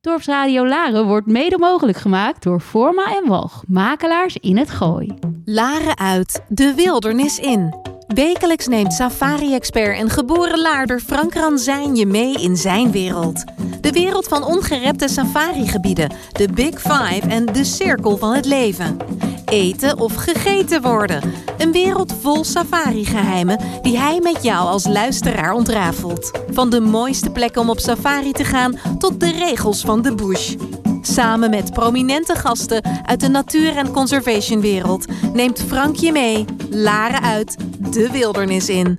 Dorpsradio Laren wordt mede mogelijk gemaakt door Forma en Walg, makelaars in het Gooi. Laren uit, de wildernis in. Wekelijks neemt safari-expert en geboren laarder Frank Ranzijn je mee in zijn wereld. De wereld van ongerepte safarigebieden, de Big Five en de cirkel van het leven. Eten of gegeten worden. Een wereld vol safari-geheimen die hij met jou als luisteraar ontrafelt. Van de mooiste plekken om op safari te gaan tot de regels van de bush. Samen met prominente gasten uit de natuur- en conservationwereld neemt Frank je mee, Laren uit, de wildernis in.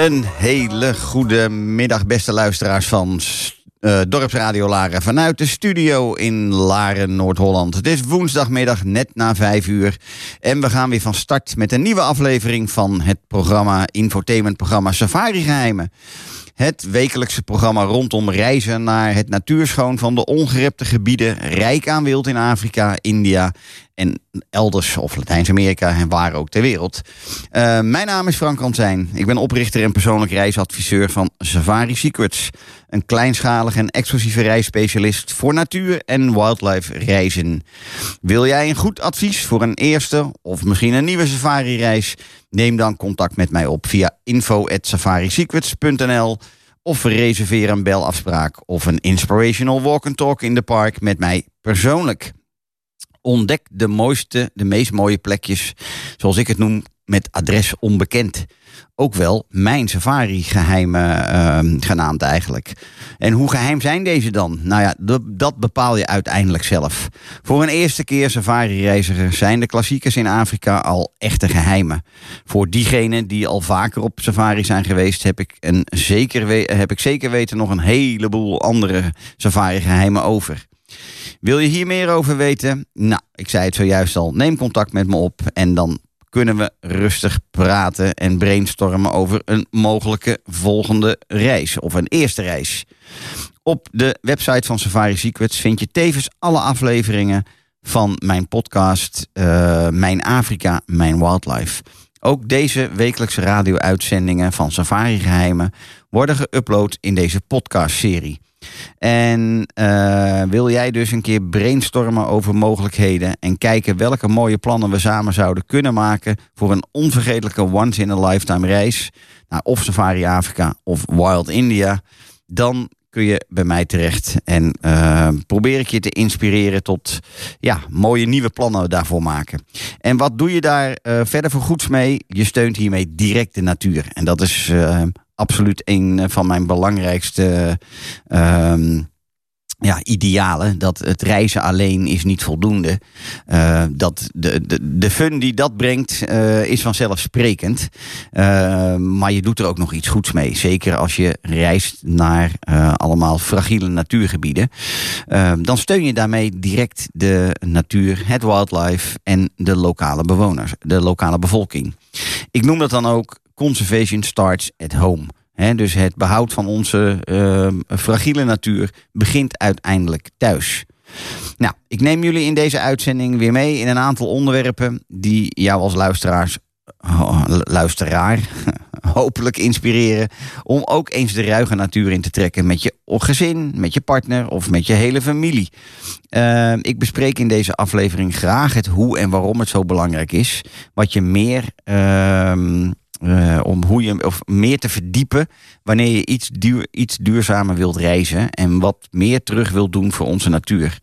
Een hele goede middag, beste luisteraars van eh, Dorpsradio Laren. Vanuit de studio in Laren, Noord-Holland. Het is woensdagmiddag, net na vijf uur. En we gaan weer van start met een nieuwe aflevering van het programma, infotainmentprogramma Safari Geheimen. Het wekelijkse programma rondom reizen naar het natuurschoon van de ongerepte gebieden, rijk aan wild in Afrika, India en elders, of Latijns-Amerika en waar ook ter wereld. Eh, mijn naam is Frank Ransijn. Ik ben oprichter en persoonlijk reisadviseur van Safari Secrets. Een kleinschalige en exclusieve reisspecialist voor natuur- en wildlife reizen. Wil jij een goed advies voor een eerste of misschien een nieuwe safari-reis? Neem dan contact met mij op via info.safarisecrets.nl of reserveer een belafspraak of een inspirational walk and talk in de park met mij persoonlijk. Ontdek de mooiste, de meest mooie plekjes, zoals ik het noem, met adres onbekend. Ook wel mijn safari-geheimen ehm, genaamd eigenlijk. En hoe geheim zijn deze dan? Nou ja, dat- bepaal je uiteindelijk zelf. Voor een eerste keer safari-reiziger zijn de klassiekers in Afrika al echte geheimen. Voor diegenen die al vaker op safari zijn geweest, heb ik, een zeker, heb ik zeker weten nog een heleboel andere safari-geheimen over. Wil je hier meer over weten? Nou, ik zei het zojuist al. Neem contact met me op en dan kunnen we rustig praten en brainstormen over een mogelijke volgende reis of een eerste reis. Op de website van Safari Secrets vind je tevens alle afleveringen van mijn podcast eh, Mijn Afrika, Mijn Wildlife. Ook deze wekelijkse radio-uitzendingen van Safari Geheimen worden geüpload in deze podcastserie. En eh, wil jij dus een keer brainstormen over mogelijkheden en kijken welke mooie plannen we samen zouden kunnen maken voor een onvergetelijke once-in-a-lifetime reis naar of Safari Afrika of Wild India, dan kun je bij mij terecht en eh, probeer ik je te inspireren tot ja, mooie nieuwe plannen daarvoor maken. En wat doe je daar eh, verder voor goeds mee? Je steunt hiermee direct de natuur. En dat is absoluut een van mijn belangrijkste ehm, ja, idealen. Dat het reizen alleen is niet voldoende. Eh, dat de, de, de fun die dat brengt eh, is vanzelfsprekend. Eh, maar je doet er ook nog iets goeds mee. Zeker als je reist naar eh, allemaal fragiele natuurgebieden. Eh, dan steun je daarmee direct de natuur, het wildlife en de lokale bewoners, de lokale bevolking. Ik noem dat dan ook conservation starts at home. Dus het behoud van onze eh, fragiele natuur begint uiteindelijk thuis. Nou, ik neem jullie in deze uitzending weer mee in een aantal onderwerpen die jou als luisteraars, luisteraar hopelijk inspireren om ook eens de ruige natuur in te trekken met je gezin, met je partner of met je hele familie. Uh, ik bespreek in deze aflevering graag het hoe en waarom het zo belangrijk is. Wat je meer ehm, eh, om hoe je of meer te verdiepen wanneer je iets, duur, iets duurzamer wilt reizen en wat meer terug wilt doen voor onze natuur.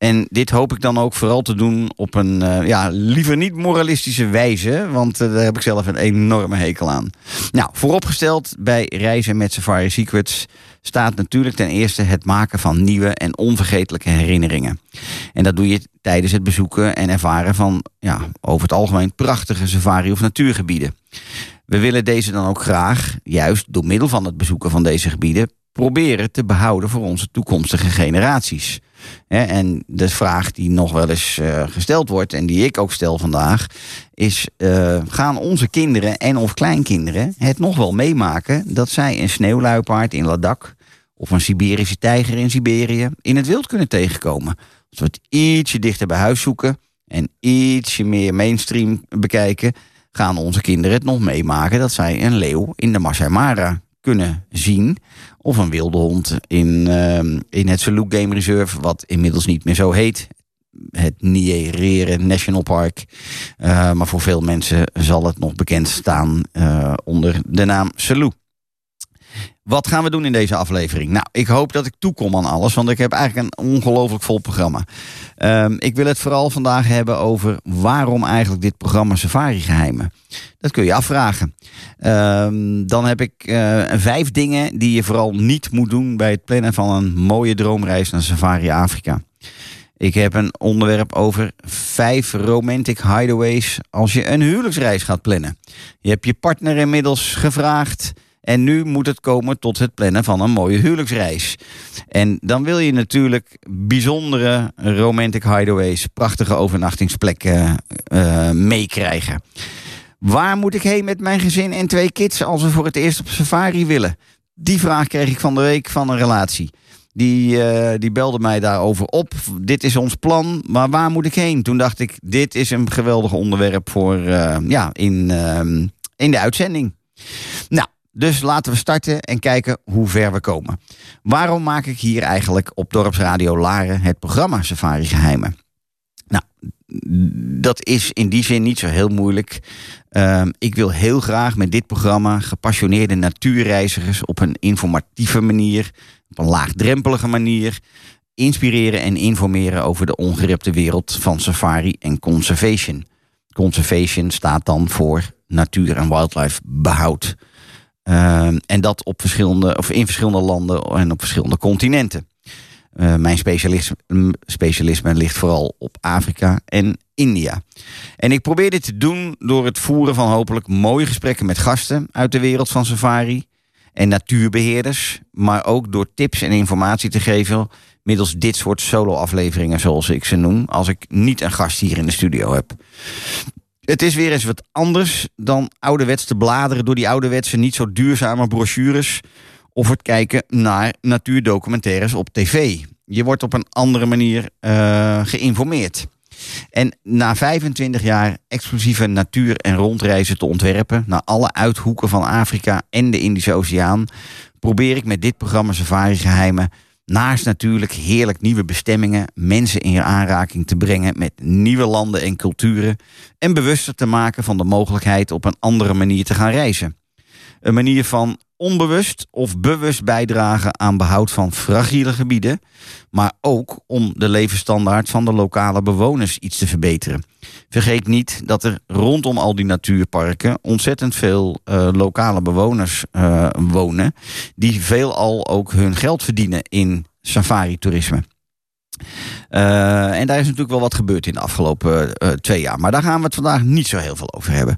En dit hoop ik dan ook vooral te doen op een uh, ja, liever niet moralistische wijze, want uh, daar heb ik zelf een enorme hekel aan. Nou, vooropgesteld bij reizen met Safari Secrets staat natuurlijk ten eerste het maken van nieuwe en onvergetelijke herinneringen. En dat doe je tijdens het bezoeken en ervaren van ja, over het algemeen prachtige safari- of natuurgebieden. We willen deze dan ook graag, juist door middel van het bezoeken van deze gebieden, proberen te behouden voor onze toekomstige generaties. En de vraag die nog wel eens uh, gesteld wordt en die ik ook stel vandaag, is: uh, gaan onze kinderen en of kleinkinderen het nog wel meemaken dat zij een sneeuwluipaard in Ladakh of een Siberische tijger in Siberië in het wild kunnen tegenkomen? Als we het ietsje dichter bij huis zoeken en ietsje meer mainstream bekijken, gaan onze kinderen het nog meemaken dat zij een leeuw in de Masai Mara kunnen zien. Of een wilde hond in, uh, in het Saluk Game Reserve, wat inmiddels niet meer zo heet. Het Nyerere National Park. Uh, maar voor veel mensen zal het nog bekend staan uh, onder de naam Saluk. Wat gaan we doen in deze aflevering? Nou, ik hoop dat ik toekom aan alles, want ik heb eigenlijk een ongelooflijk vol programma. Um, ik wil het vooral vandaag hebben over waarom eigenlijk dit programma Safari Geheimen. Dat kun je afvragen. Um, dan heb ik uh, vijf dingen die je vooral niet moet doen bij het plannen van een mooie droomreis naar Safari Afrika. Ik heb een onderwerp over vijf romantic hideaways als je een huwelijksreis gaat plannen. Je hebt je partner inmiddels gevraagd. En nu moet het komen tot het plannen van een mooie huwelijksreis. En dan wil je natuurlijk bijzondere romantic hideaways, prachtige overnachtingsplekken uh, meekrijgen. Waar moet ik heen met mijn gezin en twee kids als we voor het eerst op safari willen? Die vraag kreeg ik van de week van een relatie. Die, uh, die belde mij daarover op. Dit is ons plan, maar waar moet ik heen? Toen dacht ik, dit is een geweldig onderwerp voor, uh, ja, in, uh, in de uitzending. Nou, dus laten we starten en kijken hoe ver we komen. Waarom maak ik hier eigenlijk op Dorpsradio Laren het programma Safari Geheimen? Nou, dat is in die zin niet zo heel moeilijk. Uh, ik wil heel graag met dit programma gepassioneerde natuurreizigers op een informatieve manier, op een laagdrempelige manier, inspireren en informeren over de ongerepte wereld van safari en conservation. Conservation staat dan voor natuur- en wildlife behoud. Uh, en dat op verschillende, of in verschillende landen en op verschillende continenten. Uh, mijn specialisme, specialisme ligt vooral op Afrika en India. En ik probeer dit te doen door het voeren van hopelijk mooie gesprekken met gasten uit de wereld van safari en natuurbeheerders, maar ook door tips en informatie te geven middels dit soort solo-afleveringen, zoals ik ze noem, als ik niet een gast hier in de studio heb. Het is weer eens wat anders dan ouderwets te bladeren door die ouderwetse niet zo duurzame brochures of het kijken naar natuurdocumentaires op tv. Je wordt op een andere manier uh, geïnformeerd. En na 25 jaar exclusieve natuur- en rondreizen te ontwerpen naar alle uithoeken van Afrika en de Indische Oceaan, probeer ik met dit programma Safari Geheimen naast natuurlijk heerlijk nieuwe bestemmingen mensen in aanraking te brengen met nieuwe landen en culturen en bewuster te maken van de mogelijkheid op een andere manier te gaan reizen. Een manier van onbewust of bewust bijdragen aan behoud van fragiele gebieden, maar ook om de levensstandaard van de lokale bewoners iets te verbeteren. Vergeet niet dat er rondom al die natuurparken ontzettend veel uh, lokale bewoners uh, wonen, die veelal ook hun geld verdienen in safari-toerisme. Eh, en daar is natuurlijk wel wat gebeurd in de afgelopen eh, twee jaar. Maar daar gaan we het vandaag niet zo heel veel over hebben.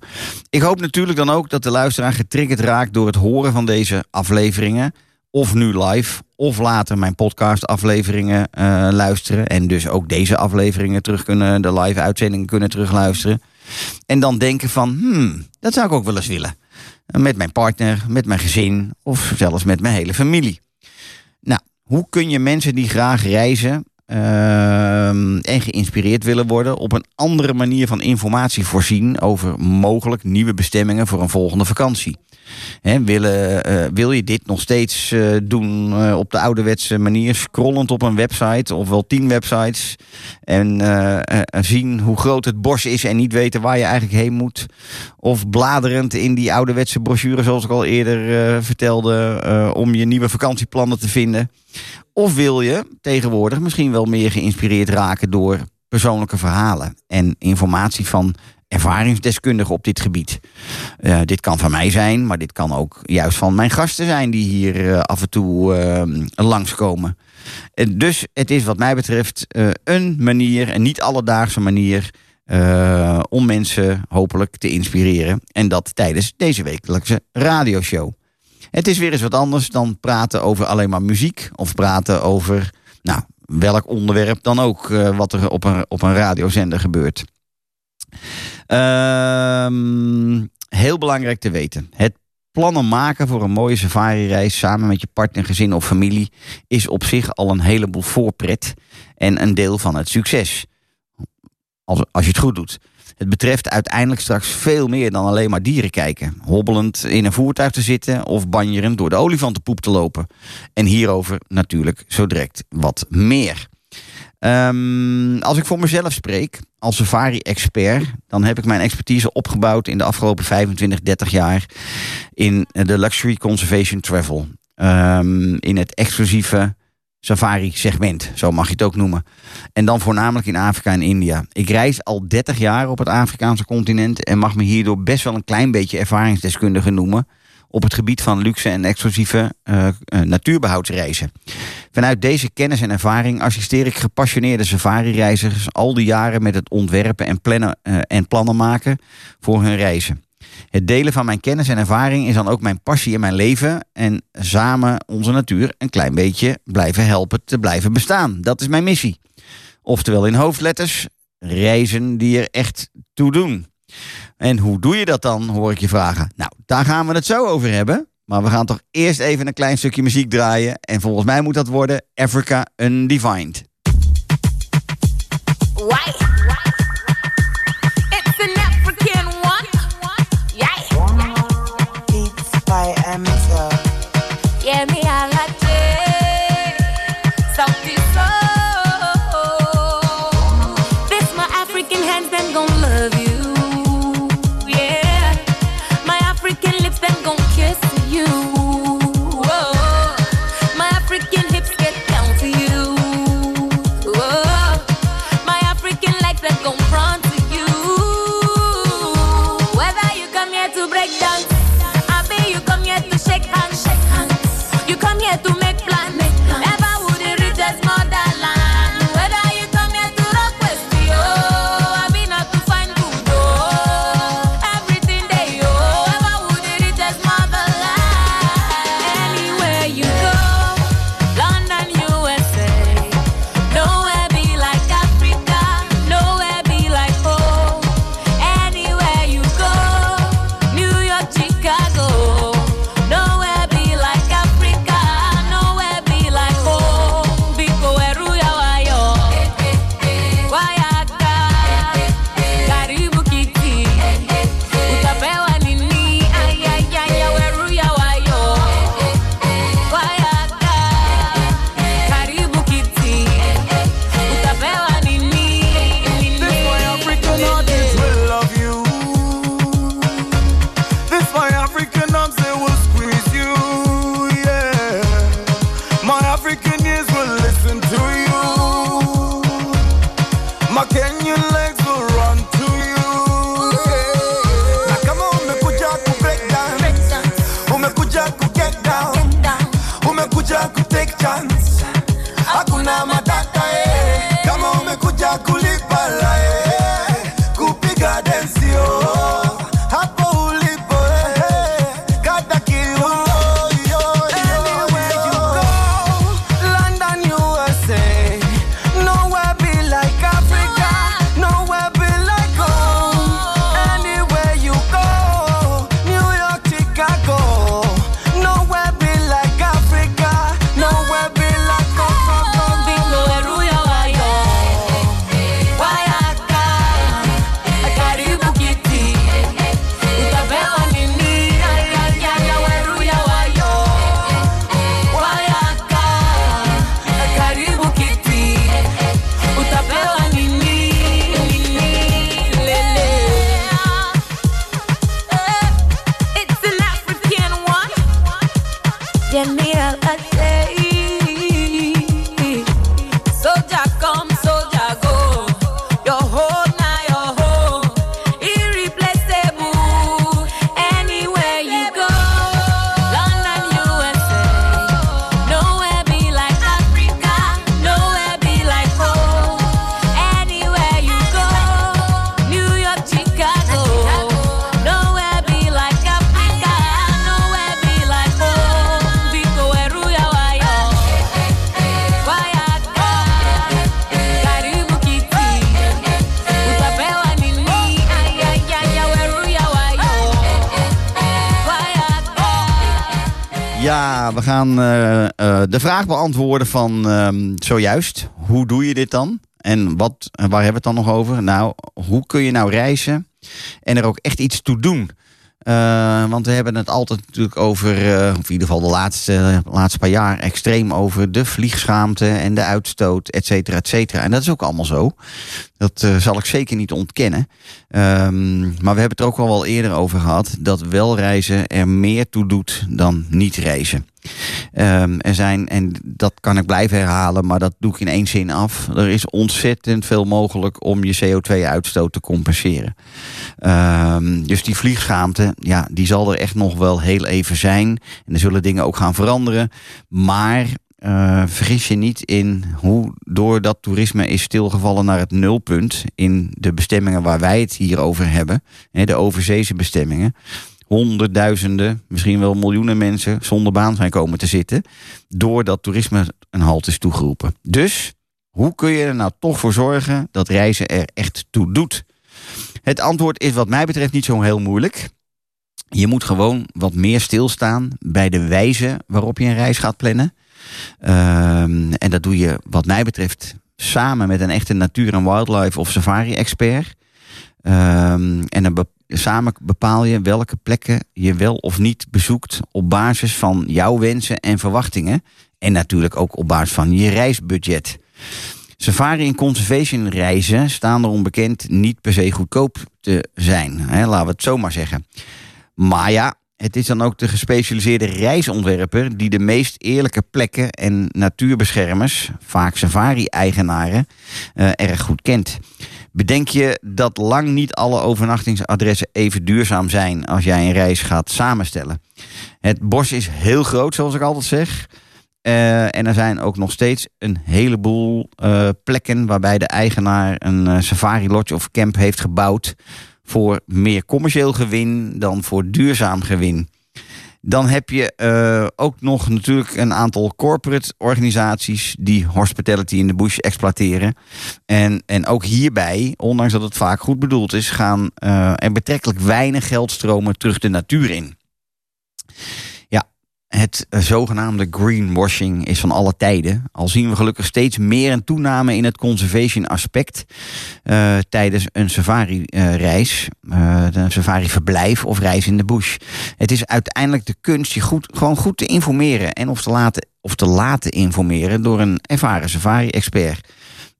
Ik hoop natuurlijk dan ook dat de luisteraar getriggerd raakt door het horen van deze afleveringen. Of nu live, of later mijn podcast afleveringen eh, luisteren. En dus ook deze afleveringen terug kunnen, de live uitzendingen kunnen terugluisteren. En dan denken van, hmm, dat zou ik ook wel eens willen. Met mijn partner, met mijn gezin of zelfs met mijn hele familie. Nou, hoe kun je mensen die graag reizen ehm, en geïnspireerd willen worden op een andere manier van informatie voorzien over mogelijk nieuwe bestemmingen voor een volgende vakantie? Willen, eh, wil je dit nog steeds eh, doen eh, op de ouderwetse manier, scrollend op een website of wel tien websites en zien hoe groot het bos is en niet weten waar je eigenlijk heen moet? Of bladerend in die ouderwetse brochure, zoals ik al eerder vertelde, om je nieuwe vakantieplannen te vinden? Of wil je tegenwoordig misschien wel meer geïnspireerd raken door persoonlijke verhalen en informatie van ervaringsdeskundigen op dit gebied? Eh, dit kan van mij zijn, maar dit kan ook juist van mijn gasten zijn die hier eh, af en toe eh, langskomen. En dus het is wat mij betreft een manier, een niet alledaagse manier, om mensen hopelijk te inspireren. En dat tijdens deze wekelijkse radioshow. Het is weer eens wat anders dan praten over alleen maar muziek. Of praten over nou, welk onderwerp dan ook wat er op een, op een radiozender gebeurt. Ehm, heel belangrijk te weten. Het plannen maken voor een mooie safari-reis samen met je partner, gezin of familie is op zich al een heleboel voorpret en een deel van het succes. Als, als je het goed doet. Het betreft uiteindelijk straks veel meer dan alleen maar dieren kijken. Hobbelend in een voertuig te zitten of banjerend door de olifantenpoep te lopen. En hierover natuurlijk zo direct wat meer. Ehm, als ik voor mezelf spreek, als safari-expert, dan heb ik mijn expertise opgebouwd in de afgelopen 25, 30 jaar in de luxury conservation travel. Ehm, in het exclusieve safari-segment, zo mag je het ook noemen. En dan voornamelijk in Afrika en India. Ik reis al 30 jaar op het Afrikaanse continent en mag me hierdoor best wel een klein beetje ervaringsdeskundige noemen op het gebied van luxe en exclusieve eh, eh, natuurbehoudsreizen. Vanuit deze kennis en ervaring assisteer ik gepassioneerde safari-reizigers al die jaren met het ontwerpen en, plannen, eh, en plannen maken voor hun reizen. Het delen van mijn kennis en ervaring is dan ook mijn passie in mijn leven en samen onze natuur een klein beetje blijven helpen te blijven bestaan. Dat is mijn missie. Oftewel in hoofdletters, reizen die er echt toe doen. En hoe doe je dat dan, hoor ik je vragen. Nou, daar gaan we het zo over hebben. Maar we gaan toch eerst even een klein stukje muziek draaien. En volgens mij moet dat worden Africa Undefined. Why? We gaan eh, eh, de vraag beantwoorden van ehm, zojuist. Hoe doe je dit dan? En wat, waar hebben we het dan nog over? Nou, hoe kun je nou reizen en er ook echt iets toe doen? Eh, want we hebben het altijd natuurlijk over, of in ieder geval de laatste, laatste paar jaar, extreem over de vliegschaamte en de uitstoot, et cetera, et cetera. En dat is ook allemaal zo. Dat zal ik zeker niet ontkennen. Ehm, maar we hebben het er ook al wel eerder over gehad dat wel reizen er meer toe doet dan niet reizen. Ehm, er zijn, en dat kan ik blijven herhalen, maar dat doe ik in één zin af. Er is ontzettend veel mogelijk om je CO2-uitstoot te compenseren. Ehm, dus die vliegschaamte, ja, die zal er echt nog wel heel even zijn. En er zullen dingen ook gaan veranderen. Maar eh, vergis je niet in hoe door dat toerisme is stilgevallen naar het nulpunt in de bestemmingen waar wij het hier over hebben, de overzeese bestemmingen. Honderdduizenden, misschien wel miljoenen mensen zonder baan zijn komen te zitten. Doordat toerisme een halt is toegeroepen. Dus hoe kun je er nou toch voor zorgen dat reizen er echt toe doet? Het antwoord is wat mij betreft niet zo heel moeilijk. Je moet gewoon wat meer stilstaan bij de wijze waarop je een reis gaat plannen. Ehm, en dat doe je wat mij betreft samen met een echte natuur- en wildlife of safari-expert. Ehm, en dan samen bepaal je welke plekken je wel of niet bezoekt op basis van jouw wensen en verwachtingen. En natuurlijk ook op basis van je reisbudget. Safari en conservation reizen staan erom bekend niet per se goedkoop te zijn. Hè, laten we het zo maar zeggen. Maar ja, het is dan ook de gespecialiseerde reisontwerper die de meest eerlijke plekken en natuurbeschermers, vaak safari-eigenaren, eh, erg goed kent. Bedenk je dat lang niet alle overnachtingsadressen even duurzaam zijn als jij een reis gaat samenstellen. Het bos is heel groot, zoals ik altijd zeg. Eh, en er zijn ook nog steeds een heleboel eh, plekken waarbij de eigenaar een eh, safari lodge of camp heeft gebouwd voor meer commercieel gewin dan voor duurzaam gewin. Dan heb je eh, ook nog natuurlijk een aantal corporate organisaties die hospitality in de bush exploiteren. En, en ook hierbij, ondanks dat het vaak goed bedoeld is, gaan eh, er betrekkelijk weinig geldstromen terug de natuur in. Het eh, zogenaamde greenwashing is van alle tijden. Al zien we gelukkig steeds meer een toename in het conservation aspect eh, tijdens een safari-reis, eh, een safari-verblijf of reis in de bush. Het is uiteindelijk de kunst je goed, gewoon goed te informeren en of te laten, of te laten informeren door een ervaren safari-expert.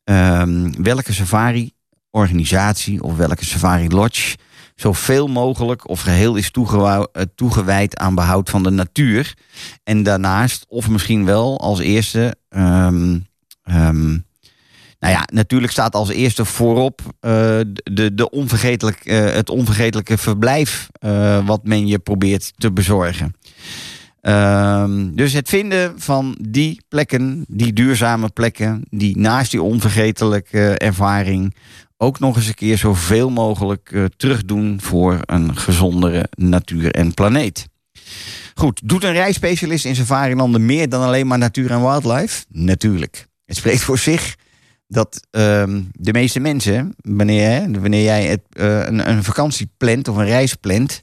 Ehm, welke safari-organisatie of welke safari-lodge zoveel mogelijk of geheel is eh, toegewijd aan behoud van de natuur. En daarnaast, of misschien wel als eerste. ehm, ehm, nou ja, natuurlijk staat als eerste voorop eh, de, de onvergetelijk, eh, het onvergetelijke verblijf. wat men je probeert te bezorgen. Ehm, dus het vinden van die plekken, die duurzame plekken, die naast die onvergetelijke ervaring ook nog eens een keer zoveel mogelijk eh, terugdoen voor een gezondere natuur en planeet. Goed, doet een reisspecialist in safarilanden meer dan alleen maar natuur en wildlife? Natuurlijk. Het spreekt voor zich dat ehm, de meeste mensen, wanneer, wanneer jij het, eh, een, een vakantie plant of een reis plant,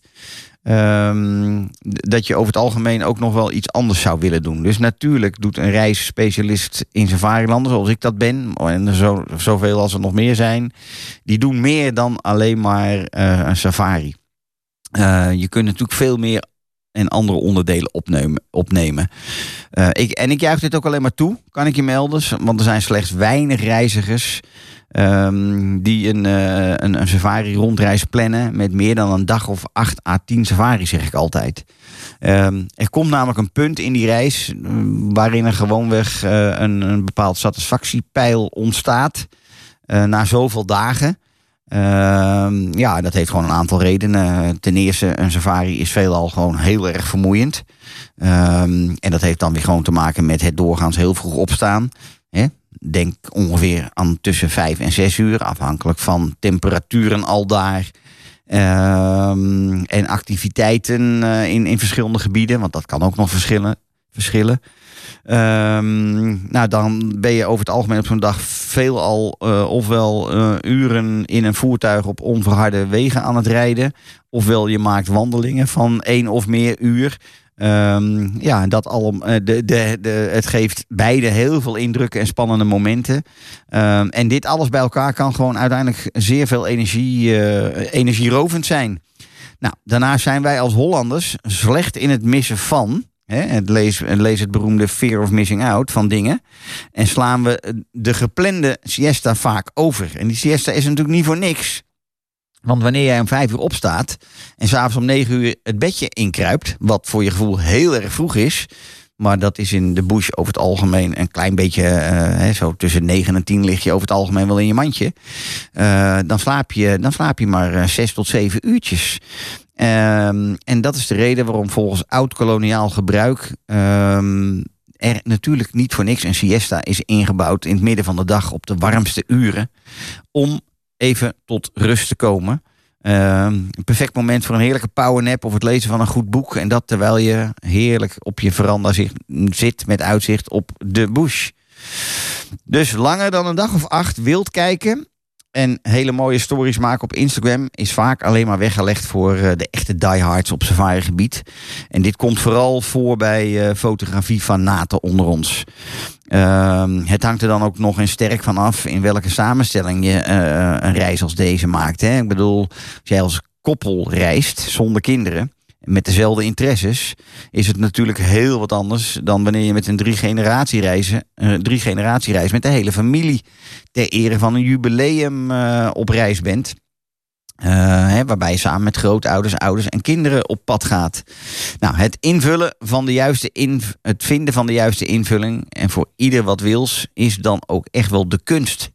ehm, dat je over het algemeen ook nog wel iets anders zou willen doen. Dus natuurlijk doet een reisspecialist in safarilanden, zoals ik dat ben, en zo, zoveel als er nog meer zijn, die doen meer dan alleen maar eh, een safari. Eh, je kunt natuurlijk veel meer en andere onderdelen opnemen. opnemen. Eh, ik, en ik juich dit ook alleen maar toe, kan ik je melden. Want er zijn slechts weinig reizigers ehm, die een, eh, een, safari-rondreis plannen met meer dan een dag of 8 à 10 safari, zeg ik altijd. Ehm, er komt namelijk een punt in die reis eh, waarin er gewoonweg eh, een, een bepaald satisfactiepeil ontstaat na zoveel dagen. Ehm, ja, dat heeft gewoon een aantal redenen. Ten eerste, een safari is veelal gewoon heel erg vermoeiend. Ehm, en dat heeft dan weer gewoon te maken met het doorgaans heel vroeg opstaan. Hè? Denk ongeveer aan tussen vijf en zes uur, afhankelijk van temperaturen al daar. Ehm, en activiteiten eh, in, in verschillende gebieden, want dat kan ook nog verschillen. verschillen. Ehm, nou, dan ben je over het algemeen op zo'n dag veelal eh, ofwel eh, uren in een voertuig op onverharde wegen aan het rijden, ofwel je maakt wandelingen van één of meer uur. Ehm, ja, dat al, eh, de, de, het geeft beide heel veel indrukken en spannende momenten. Ehm, en dit alles bij elkaar kan gewoon uiteindelijk zeer veel energie, eh, energierovend zijn. Nou, daarnaast zijn wij als Hollanders slecht in het missen van. Het lees, lees het beroemde fear of missing out van dingen. En slaan we de geplande siesta vaak over. En die siesta is natuurlijk niet voor niks. Want wanneer jij om vijf uur opstaat en s'avonds om negen uur het bedje inkruipt, wat voor je gevoel heel erg vroeg is, maar dat is in de bush over het algemeen een klein beetje, eh, zo tussen negen en tien lig je over het algemeen wel in je mandje. Eh, dan, slaap je, dan slaap je maar eh, zes tot zeven uurtjes. Ehm, en dat is de reden waarom volgens oud-koloniaal gebruik ehm, er natuurlijk niet voor niks een siesta is ingebouwd in het midden van de dag op de warmste uren. Om even tot rust te komen. Ehm, een perfect moment voor een heerlijke powernap of het lezen van een goed boek. En dat terwijl je heerlijk op je veranda zit met uitzicht op de bush. Dus langer dan een dag of acht wild kijken en hele mooie stories maken op Instagram is vaak alleen maar weggelegd voor eh, de echte diehards op safari gebied. En dit komt vooral voor bij eh, fotografie van naten onder ons. Ehm, het hangt er dan ook nog eens sterk van af in welke samenstelling je eh, een reis als deze maakt. Hè? Ik bedoel, als jij als koppel reist zonder kinderen met dezelfde interesses, is het natuurlijk heel wat anders dan wanneer je met een drie generatie reizen, eh, drie generatie reis met de hele familie ter ere van een jubileum eh, op reis bent. Eh, hè, waarbij je samen met grootouders, ouders en kinderen op pad gaat. Nou, het invullen van de juiste in, het vinden van de juiste invulling en voor ieder wat wils is dan ook echt wel de kunst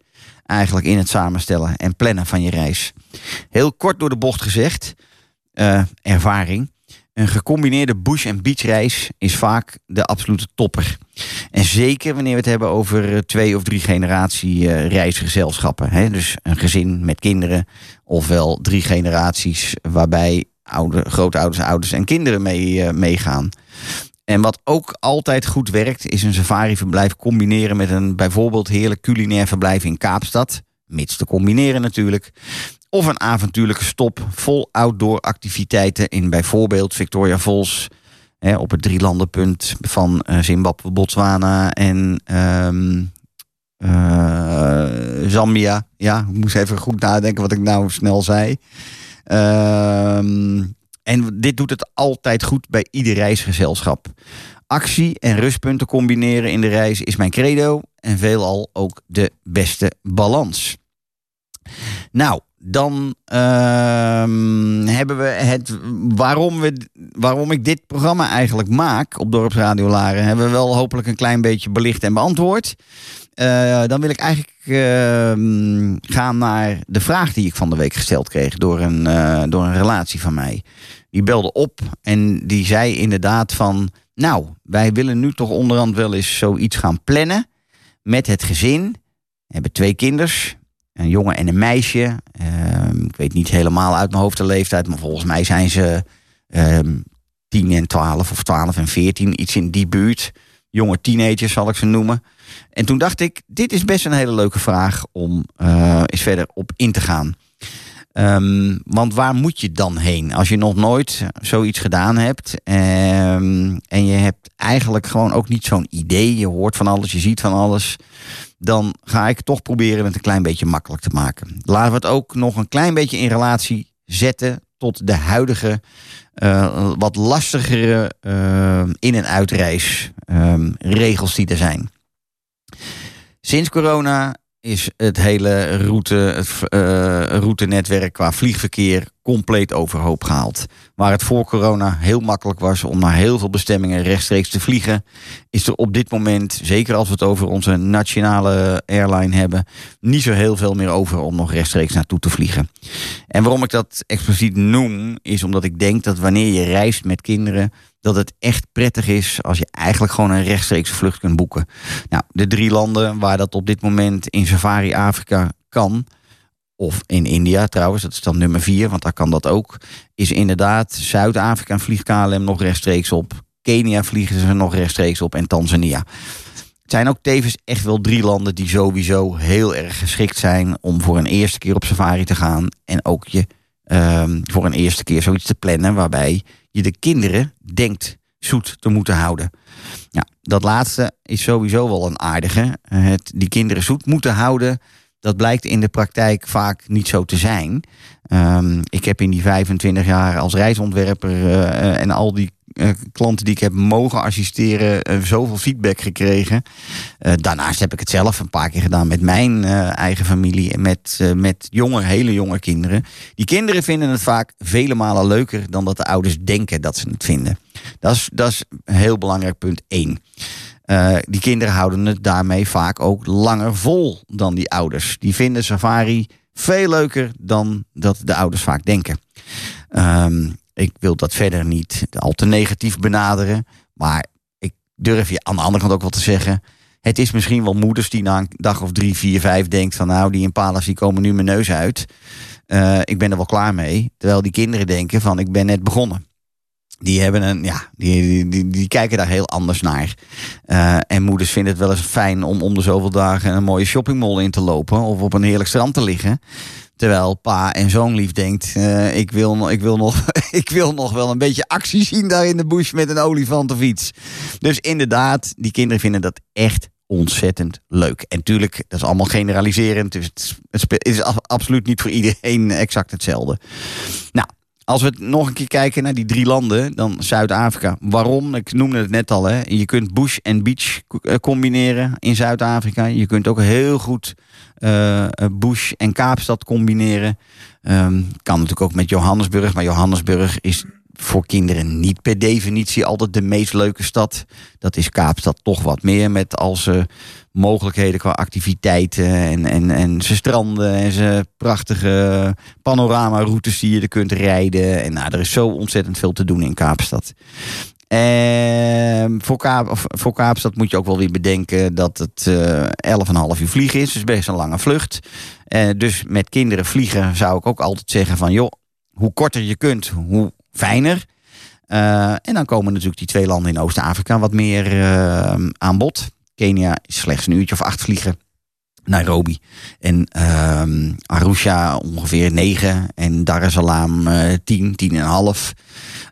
eigenlijk in het samenstellen en plannen van je reis. Heel kort door de bocht gezegd, ervaring. Een gecombineerde bush- en beachreis is vaak de absolute topper. En zeker wanneer we het hebben over eh, twee of drie generatie eh, reisgezelschappen. Hè? Dus een gezin met kinderen, ofwel drie generaties waarbij oude, grootouders, ouders en kinderen eh, meegaan. En wat ook altijd goed werkt, is een safari-verblijf combineren met een bijvoorbeeld heerlijk culinair verblijf in Kaapstad. Mits te combineren natuurlijk. Of een avontuurlijke stop vol outdoor activiteiten in bijvoorbeeld Victoria Falls. Hè, op het drielandenpunt van eh, Zimbabwe, Botswana en ehm, eh, Zambia. Ja, ik moest even goed nadenken wat ik nou snel zei. Ehm, en dit doet het altijd goed bij ieder reisgezelschap. Actie en rustpunten combineren in de reis is mijn credo. En veelal ook de beste balans. Nou, dan ehm, hebben we het. Waarom, we, waarom ik dit programma eigenlijk maak op Dorpsradio Laren, hebben we wel hopelijk een klein beetje belicht en beantwoord. Eh, dan wil ik eigenlijk ehm, gaan naar de vraag die ik van de week gesteld kreeg door een, eh, door een relatie van mij. Die belde op en die zei inderdaad van nou, wij willen nu toch onderhand wel eens zoiets gaan plannen met het gezin. Hebben twee kinders, een jongen en een meisje. Ehm, ik weet niet helemaal uit mijn hoofd de leeftijd, maar volgens mij zijn ze ehm 10 en 12 of 12 en 14, iets in die buurt. Jonge teenagers zal ik ze noemen. En toen dacht ik, dit is best een hele leuke vraag om eh, eens verder op in te gaan. Ehm, want waar moet je dan heen als je nog nooit zoiets gedaan hebt? ehm, en je hebt eigenlijk gewoon ook niet zo'n idee. Je hoort van alles, je ziet van alles. Dan ga ik toch proberen het een klein beetje makkelijk te maken. Laten we het ook nog een klein beetje in relatie zetten tot de huidige, eh, wat lastigere eh, in- en uitreis ehm, regels die er zijn. Sinds corona is het hele route, eh, routenetwerk qua vliegverkeer compleet overhoop gehaald. Waar het voor corona heel makkelijk was om naar heel veel bestemmingen rechtstreeks te vliegen, is er op dit moment, zeker als we het over onze nationale airline hebben, niet zo heel veel meer over om nog rechtstreeks naartoe te vliegen. En waarom ik dat expliciet noem, is omdat ik denk dat wanneer je reist met kinderen, dat het echt prettig is als je eigenlijk gewoon een rechtstreekse vlucht kunt boeken. Nou, de drie landen waar dat op dit moment in Safari Afrika kan, of in India trouwens, dat is dan nummer vier, want daar kan dat ook, is inderdaad Zuid-Afrika vliegt KLM nog rechtstreeks op, Kenia vliegen ze nog rechtstreeks op en Tanzania. Het zijn ook tevens echt wel drie landen die sowieso heel erg geschikt zijn om voor een eerste keer op safari te gaan en ook je ehm, voor een eerste keer zoiets te plannen waarbij je de kinderen denkt zoet te moeten houden. Ja, dat laatste is sowieso wel een aardige. Eh, Het, die kinderen zoet moeten houden, dat blijkt in de praktijk vaak niet zo te zijn. Ehm, ik heb in die 25 jaar als reisontwerper eh, eh, en al die eh, klanten die ik heb mogen assisteren, zoveel feedback gekregen. Daarnaast heb ik het zelf een paar keer gedaan met mijn eigen familie en met, met jonge, hele jonge kinderen. Die kinderen vinden het vaak vele malen leuker dan dat de ouders denken dat ze het vinden. Dat is, dat is een heel belangrijk punt één. Eh, die kinderen houden het daarmee vaak ook langer vol dan die ouders. Die vinden safari veel leuker dan dat de ouders vaak denken. Ehm, ik wil dat verder niet al te negatief benaderen. Maar ik durf je aan de andere kant ook wel te zeggen. Het is misschien wel moeders die na een dag of drie, vier, vijf denkt van nou, die impalas die komen nu mijn neus uit. Eh, ik ben er wel klaar mee. Terwijl die kinderen denken van ik ben net begonnen. Die, hebben een, ja, die, die, die, kijken daar heel anders naar. Eh, en moeders vinden het wel eens fijn om om de zoveel dagen een mooie shoppingmall in te lopen. Of op een heerlijk strand te liggen. Terwijl pa en zoon lief denkt, eh, ik, wil, ik, wil nog, ik wil nog wel een beetje actie zien daar in de bush met een olifant of iets. Dus inderdaad, die kinderen vinden dat echt ontzettend leuk. En tuurlijk, dat is allemaal generaliserend. Dus het, is- absoluut niet voor iedereen exact hetzelfde. Nou, als we nog een keer kijken naar die drie landen, dan Zuid-Afrika. Waarom? Ik noemde het net al. Hè. Je kunt bush en beach eh, combineren in Zuid-Afrika. Je kunt ook heel goed eh, eh, bush en Kaapstad combineren. Ehm, kan natuurlijk ook met Johannesburg. Maar Johannesburg is voor kinderen niet per definitie altijd de meest leuke stad. Dat is Kaapstad toch wat meer met al zijn mogelijkheden qua activiteiten en, en, en zijn stranden en zijn prachtige panoramaroutes die je er kunt rijden. En nou, er is zo ontzettend veel te doen in Kaapstad. Ehm, voor, Kaap, voor Kaapstad moet je ook wel weer bedenken dat het eh 11,5 uur vliegen is. Dus best een lange vlucht. Eh, dus met kinderen vliegen zou ik ook altijd zeggen van... joh, hoe korter je kunt, hoe fijner. Eh, en dan komen natuurlijk die twee landen in Oost-Afrika wat meer eh, aan bod. Kenia is slechts een uurtje of acht vliegen. Nairobi. En ehm, Arusha ongeveer 9. En Dar es Salaam eh 10, 10 en een half.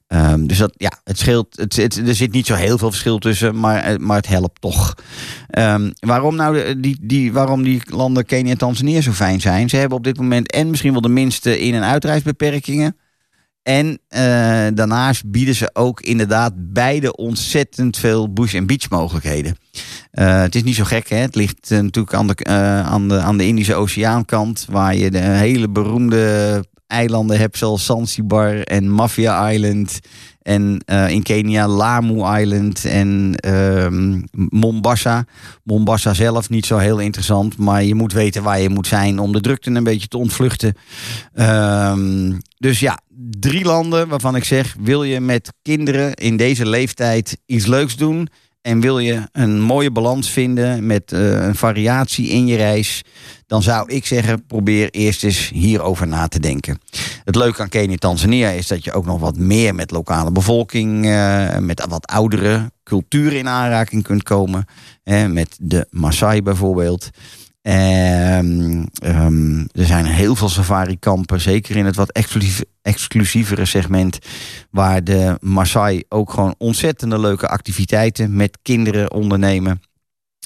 Ehm, dus dat, ja, het scheelt. Het, het- er zit niet zo heel veel verschil tussen, maar, eh, maar het helpt toch. Ehm, waarom nou die, die, waarom die landen Kenia en Tanzania zo fijn zijn? Ze hebben op dit moment en misschien wel de minste in- en uitreisbeperkingen. En eh, daarnaast bieden ze ook inderdaad beide ontzettend veel bush- en beach mogelijkheden. Eh, het is niet zo gek, hè? Het ligt eh, natuurlijk aan de, aan, de, aan de Indische Oceaankant, waar je de hele beroemde eilanden hebt zoals Zanzibar en Mafia Island. En eh, in Kenia Lamu Island en ehm, Mombasa. Mombasa zelf niet zo heel interessant, maar je moet weten waar je moet zijn om de drukte een beetje te ontvluchten. Ehm, dus ja, drie landen waarvan ik zeg, wil je met kinderen in deze leeftijd iets leuks doen en wil je een mooie balans vinden met eh, een variatie in je reis, dan zou ik zeggen, probeer eerst eens hierover na te denken. Het leuke aan Kenia Tanzania is dat je ook nog wat meer met lokale bevolking, eh, met wat oudere culturen in aanraking kunt komen. Hè, met de Maasai bijvoorbeeld. Ehm, ehm, er zijn heel veel safari-kampen, zeker in het wat exclusievere segment, waar de Maasai ook gewoon ontzettende leuke activiteiten met kinderen ondernemen.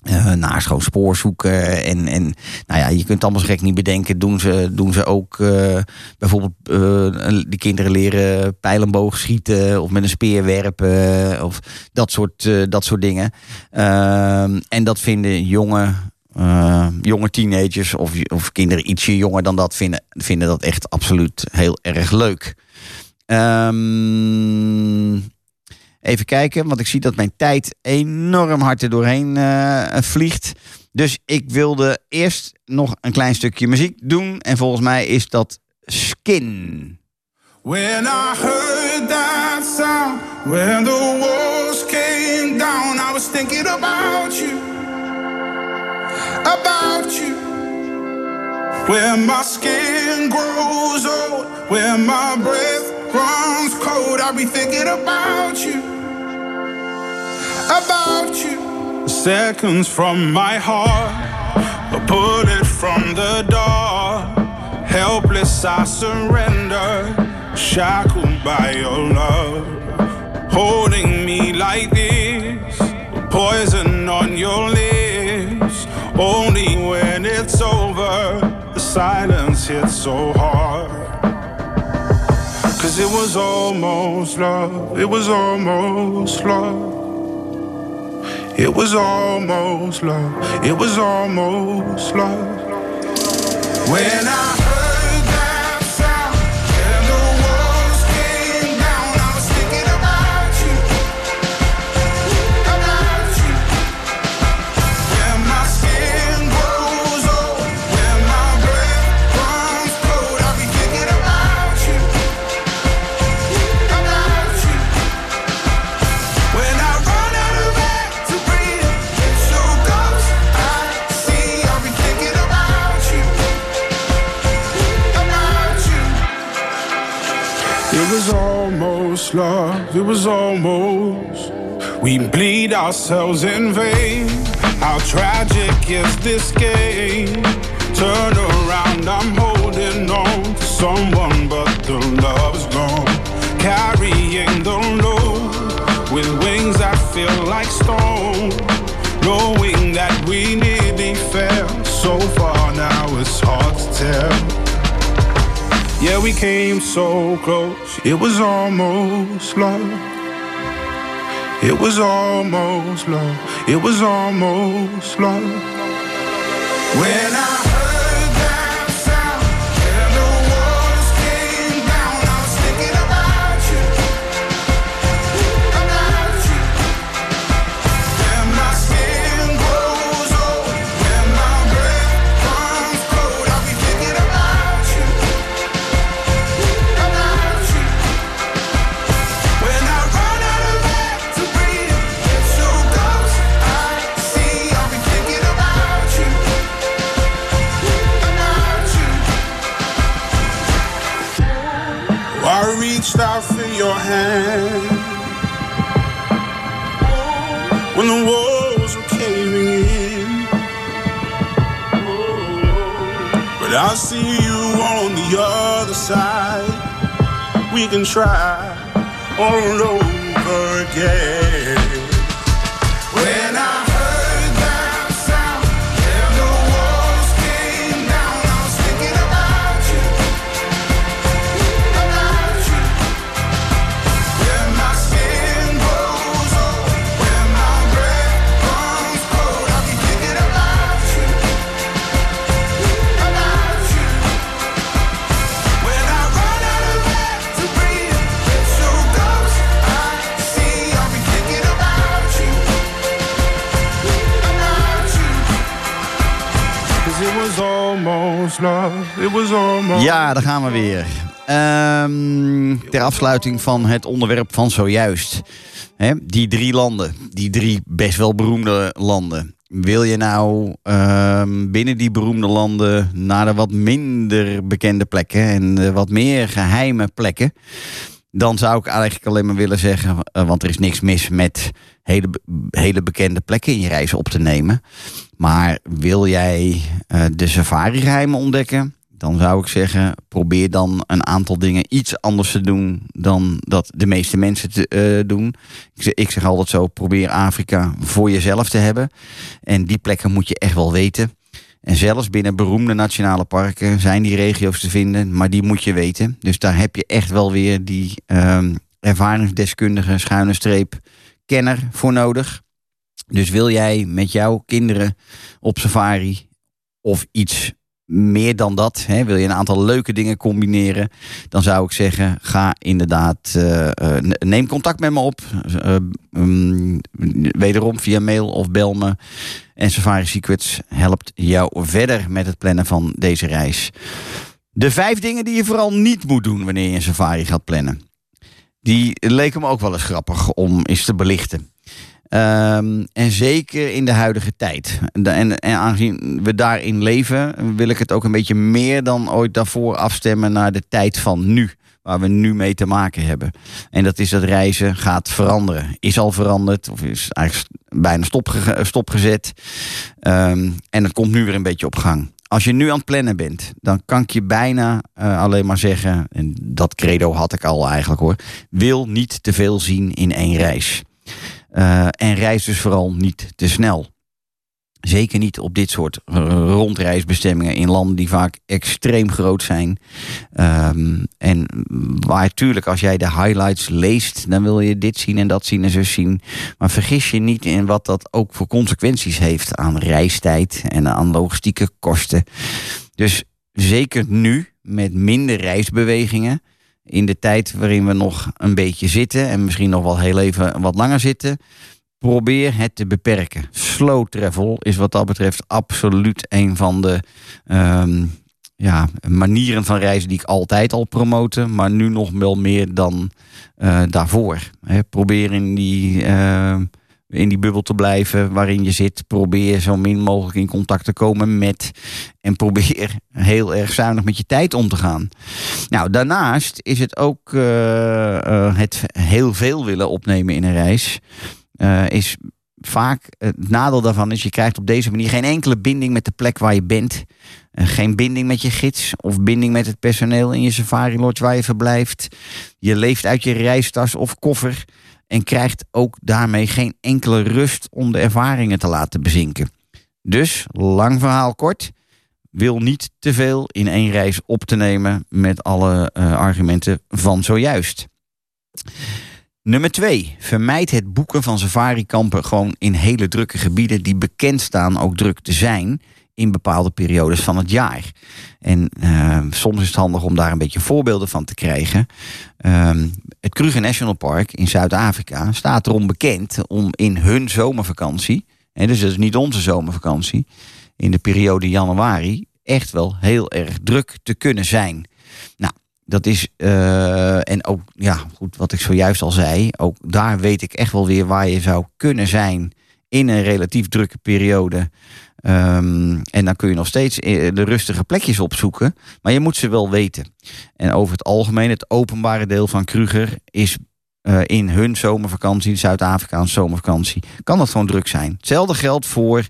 Eh naast gewoon spoor zoeken. En, en nou ja, je kunt allemaal gek niet bedenken. Doen ze, doen ze ook eh, bijvoorbeeld eh die kinderen leren pijlenboog schieten of met een speer werpen of dat soort, dat soort dingen. Ehm, en dat vinden jonge, eh, jonge teenagers of, of kinderen ietsje jonger dan dat vinden, vinden dat echt absoluut heel erg leuk. Ehm, even kijken, want ik zie dat mijn tijd enorm hard er doorheen eh, vliegt. Dus ik wilde eerst nog een klein stukje muziek doen. En volgens mij is dat Skin. When I heard that sound, when the walls came down, I was thinking about you, about you. Where my skin grows old, where my breath runs cold, I'll be thinking about you, about you. Seconds from my heart, a bullet from the dark. Helpless, I surrender, shackled by your love. Holding me like this, poison on your lips. Only when it's over, the silence hits so hard. Cause it was almost love, it was almost love. It was almost love, it was almost love. When I It was almost love, it was almost. We bleed ourselves in vain. How tragic is this game? Turn around, I'm holding on to someone, but the love's gone. Carrying the load with wings that feel like stone. Knowing that we nearly fell so far now, it's hard to tell. Yeah, we came so close. It was almost love. It was almost love. It was almost love. When We can try all over again. Ja, daar gaan we weer. Ehm, ter afsluiting van het onderwerp van zojuist. Die drie landen, die drie best wel beroemde landen. Wil je nou ehm, binnen die beroemde landen naar de wat minder bekende plekken en de wat meer geheime plekken? Dan zou ik eigenlijk alleen maar willen zeggen, eh, want er is niks mis met hele, hele bekende plekken in je reis op te nemen. Maar wil jij eh, de safari-geheimen ontdekken? Dan zou ik zeggen, probeer dan een aantal dingen iets anders te doen dan dat de meeste mensen eh, doen. Ik zeg, ik zeg altijd zo, probeer Afrika voor jezelf te hebben. En die plekken moet je echt wel weten. En zelfs binnen beroemde nationale parken zijn die regio's te vinden, maar die moet je weten. Dus daar heb je echt wel weer die ehm, ervaringsdeskundige schuine streep kenner voor nodig. Dus wil jij met jouw kinderen op safari of iets meer dan dat, hè, wil je een aantal leuke dingen combineren, dan zou ik zeggen, ga inderdaad, eh, eh, ne- neem contact met me op. Eh, mm, wederom via mail of bel me. En Safari Secrets helpt jou verder met het plannen van deze reis. De vijf dingen die je vooral niet moet doen wanneer je een safari gaat plannen. Die leken me ook wel eens grappig om eens te belichten. Ehm, en zeker in de huidige tijd. En, en aangezien we daarin leven, wil ik het ook een beetje meer dan ooit daarvoor afstemmen naar de tijd van nu. Waar we nu mee te maken hebben. En dat is dat reizen gaat veranderen. Is al veranderd, of is eigenlijk bijna stopge- stopgezet. Ehm, en het komt nu weer een beetje op gang. Als je nu aan het plannen bent, dan kan ik je bijna eh, alleen maar zeggen, en dat credo had ik al eigenlijk hoor, wil niet te veel zien in één reis. Eh, en reis dus vooral niet te snel. Zeker niet op dit soort eh, rondreisbestemmingen in landen die vaak extreem groot zijn. Ehm, en waar natuurlijk als jij de highlights leest, dan wil je dit zien en dat zien en zo zien. Maar vergis je niet in wat dat ook voor consequenties heeft aan reistijd en aan logistieke kosten. Dus zeker nu, met minder reisbewegingen, in de tijd waarin we nog een beetje zitten en misschien nog wel heel even wat langer zitten, probeer het te beperken. Slow travel is wat dat betreft absoluut een van de ehm, ja, manieren van reizen die ik altijd al promote, maar nu nog wel meer dan eh, daarvoor. Probeer in die, eh, in die bubbel te blijven waarin je zit. Probeer zo min mogelijk in contact te komen met. En probeer heel erg zuinig met je tijd om te gaan. Nou, daarnaast is het ook eh, eh, het heel veel willen opnemen in een reis. eh, is vaak het nadeel daarvan is, je krijgt op deze manier geen enkele binding met de plek waar je bent. Geen binding met je gids of binding met het personeel in je safari lodge waar je verblijft. Je leeft uit je reistas of koffer en krijgt ook daarmee geen enkele rust om de ervaringen te laten bezinken. Dus, lang verhaal kort, wil niet te veel in één reis op te nemen met alle eh, argumenten van zojuist. Nummer twee, vermijd het boeken van safarikampen gewoon in hele drukke gebieden die bekend staan ook druk te zijn in bepaalde periodes van het jaar. En eh, soms is het handig om daar een beetje voorbeelden van te krijgen. Ehm, het Kruger National Park in Zuid-Afrika staat erom bekend om in hun zomervakantie, en dus dat is niet onze zomervakantie, in de periode januari echt wel heel erg druk te kunnen zijn. Nou, dat is, eh, en ook, ja, goed, wat ik zojuist al zei, ook daar weet ik echt wel weer waar je zou kunnen zijn in een relatief drukke periode. Ehm, en dan kun je nog steeds eh, de rustige plekjes opzoeken, maar je moet ze wel weten. En over het algemeen, het openbare deel van Kruger is eh, in hun zomervakantie, Zuid-Afrikaanse zomervakantie, kan dat gewoon druk zijn. Hetzelfde geldt voor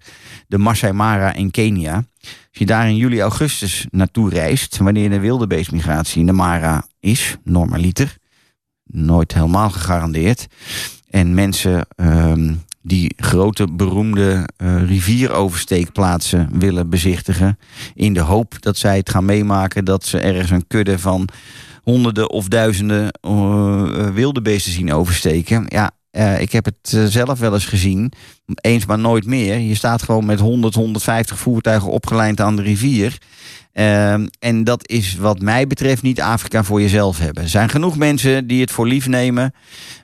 de Masai Mara in Kenia. Als je daar in juli, augustus naartoe reist, wanneer de wildebeestmigratie in de Mara is, normaliter, nooit helemaal gegarandeerd. En mensen ehm, die grote beroemde eh, rivieroversteekplaatsen willen bezichtigen, in de hoop dat zij het gaan meemaken dat ze ergens een kudde van honderden of duizenden eh, wilde beesten zien oversteken. Ja, ik heb het zelf wel eens gezien. Eens maar nooit meer. Je staat gewoon met 100, 150 voertuigen opgelijnd aan de rivier. Ehm, en dat is wat mij betreft niet Afrika voor jezelf hebben. Er zijn genoeg mensen die het voor lief nemen.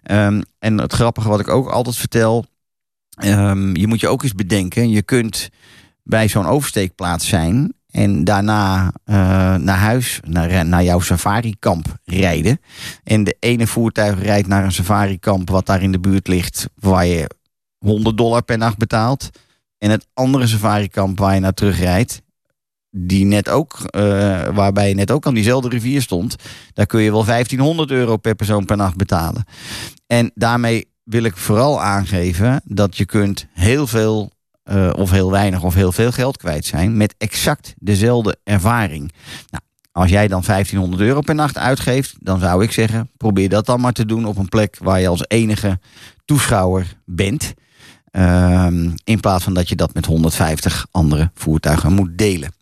Ehm, en het grappige wat ik ook altijd vertel. Ehm, je moet je ook eens bedenken. Je kunt bij zo'n oversteekplaats zijn. En daarna eh, naar huis, naar, naar jouw safarikamp rijden. En de ene voertuig rijdt naar een safarikamp wat daar in de buurt ligt, waar je 100 dollar per nacht betaalt. En het andere safarikamp waar je naar terugrijdt, die net ook, eh, waarbij je net ook aan diezelfde rivier stond, daar kun je wel 1500 euro per persoon per nacht betalen. En daarmee wil ik vooral aangeven dat je kunt heel veel eh, of heel weinig of heel veel geld kwijt zijn met exact dezelfde ervaring. Nou, als jij dan 1500 euro per nacht uitgeeft, dan zou ik zeggen, probeer dat dan maar te doen op een plek waar je als enige toeschouwer bent. Ehm, in plaats van dat je dat met 150 andere voertuigen moet delen.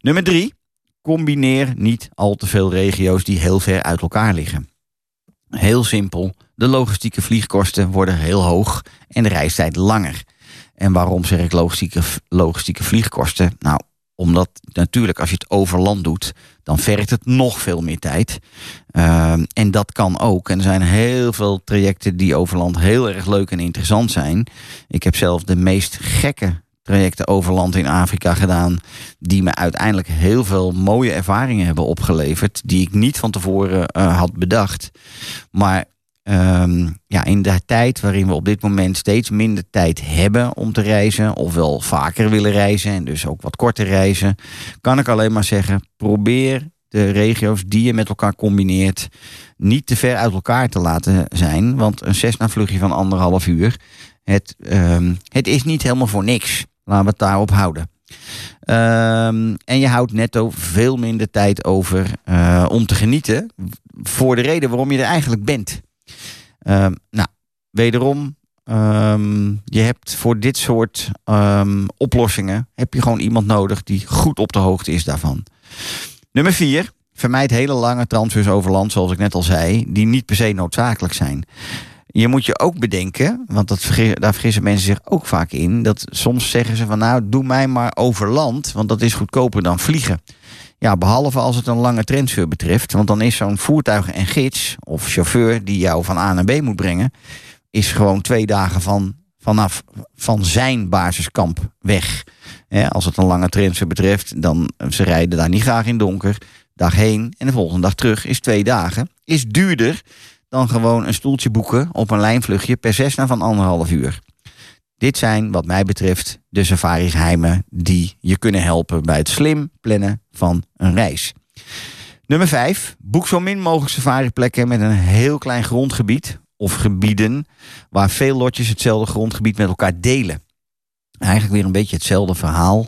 Nummer drie, combineer niet al te veel regio's die heel ver uit elkaar liggen. Heel simpel, de logistieke vliegkosten worden heel hoog en de reistijd langer. En waarom zeg ik logistieke, logistieke vliegkosten? Nou, omdat natuurlijk als je het over land doet, dan vergt het nog veel meer tijd. Ehm, en dat kan ook. En er zijn heel veel trajecten die over land heel erg leuk en interessant zijn. Ik heb zelf de meest gekke trajecten over land in Afrika gedaan. Die me uiteindelijk heel veel mooie ervaringen hebben opgeleverd. Die ik niet van tevoren eh, had bedacht. Maar Ehm, ja, in de tijd waarin we op dit moment steeds minder tijd hebben om te reizen, of wel vaker willen reizen en dus ook wat korter reizen, kan ik alleen maar zeggen: probeer de regio's die je met elkaar combineert niet te ver uit elkaar te laten zijn. Want een Cessna-vluchtje van anderhalf uur, het, ehm, het is niet helemaal voor niks. Laten we het daarop houden. Ehm, en je houdt netto veel minder tijd over eh, om te genieten. Voor de reden waarom je er eigenlijk bent. Ehm, nou, wederom, ehm, je hebt voor dit soort ehm, oplossingen heb je gewoon iemand nodig die goed op de hoogte is daarvan. Nummer vier, vermijd hele lange transfers over land, zoals ik net al zei, die niet per se noodzakelijk zijn. Je moet je ook bedenken, want dat daar vergissen mensen zich ook vaak in, dat soms zeggen ze van nou, doe mij maar over land, want dat is goedkoper dan vliegen. Ja, behalve als het een lange transfer betreft. Want dan is zo'n voertuig en gids of chauffeur die jou van A naar B moet brengen, is gewoon twee dagen van, vanaf van zijn basiskamp weg. Als het een lange transfer betreft, dan ze rijden daar niet graag in donker. Dag heen en de volgende dag terug is twee dagen. Is duurder dan gewoon een stoeltje boeken op een lijnvluchtje per Cessna van anderhalf uur. Dit zijn, wat mij betreft, de safari-geheimen die je kunnen helpen bij het slim plannen van een reis. Nummer 5. Boek zo min mogelijk safari-plekken met een heel klein grondgebied of gebieden waar veel lotjes hetzelfde grondgebied met elkaar delen. Eigenlijk weer een beetje hetzelfde verhaal.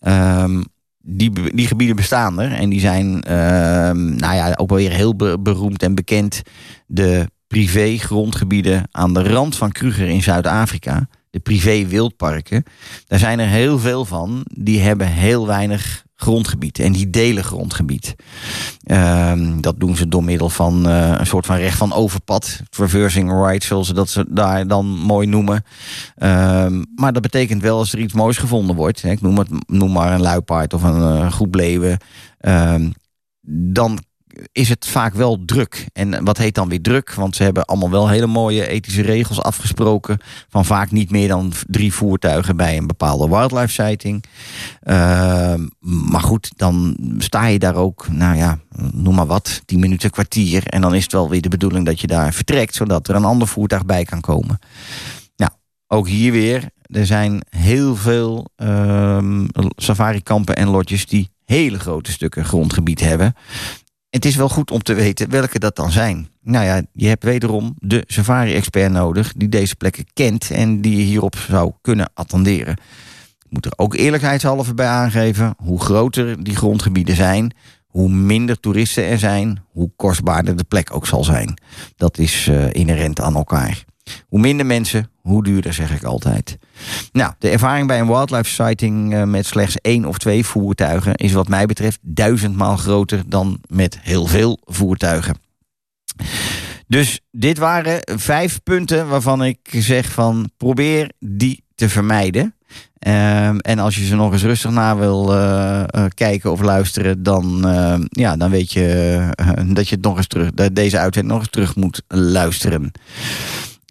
Ehm, die, die gebieden bestaan er en die zijn ehm, nou ja, ook wel weer heel be- beroemd en bekend. De privé-grondgebieden aan de rand van Kruger in Zuid-Afrika de privé wildparken. Daar zijn er heel veel van. Die hebben heel weinig grondgebied. En die delen grondgebied. Ehm, dat doen ze door middel van eh, een soort van recht van overpad. Traversing rights, zoals ze dat ze daar dan mooi noemen. Ehm, maar dat betekent wel als er iets moois gevonden wordt. Hè, ik noem, het, noem maar een luipaard of een eh, groep leeuwen. ehm, dan is het vaak wel druk. En wat heet dan weer druk? Want ze hebben allemaal wel hele mooie ethische regels afgesproken. Van vaak niet meer dan drie voertuigen bij een bepaalde wildlife sighting. Ehm, maar goed, dan sta je daar ook, nou ja, noem maar wat, tien minuten, kwartier. En dan is het wel weer de bedoeling dat je daar vertrekt, zodat er een ander voertuig bij kan komen. Nou, ook hier weer, er zijn heel veel ehm safari-kampen en lodges die hele grote stukken grondgebied hebben. Het is wel goed om te weten welke dat dan zijn. Nou ja, je hebt wederom de safari-expert nodig die deze plekken kent en die je hierop zou kunnen attenderen. Ik moet er ook eerlijkheidshalve bij aangeven, hoe groter die grondgebieden zijn, hoe minder toeristen er zijn, hoe kostbaarder de plek ook zal zijn. Dat is eh, inherent aan elkaar. Hoe minder mensen, hoe duurder, zeg ik altijd. Nou, de ervaring bij een wildlife sighting eh, met slechts één of twee voertuigen is wat mij betreft duizendmaal groter dan met heel veel voertuigen. Dus dit waren vijf punten waarvan ik zeg van probeer die te vermijden. Ehm, en als je ze nog eens rustig na wil eh, eh, kijken of luisteren, dan, eh, ja, dan weet je dat je nog eens terug, deze uitzending nog eens terug moet luisteren.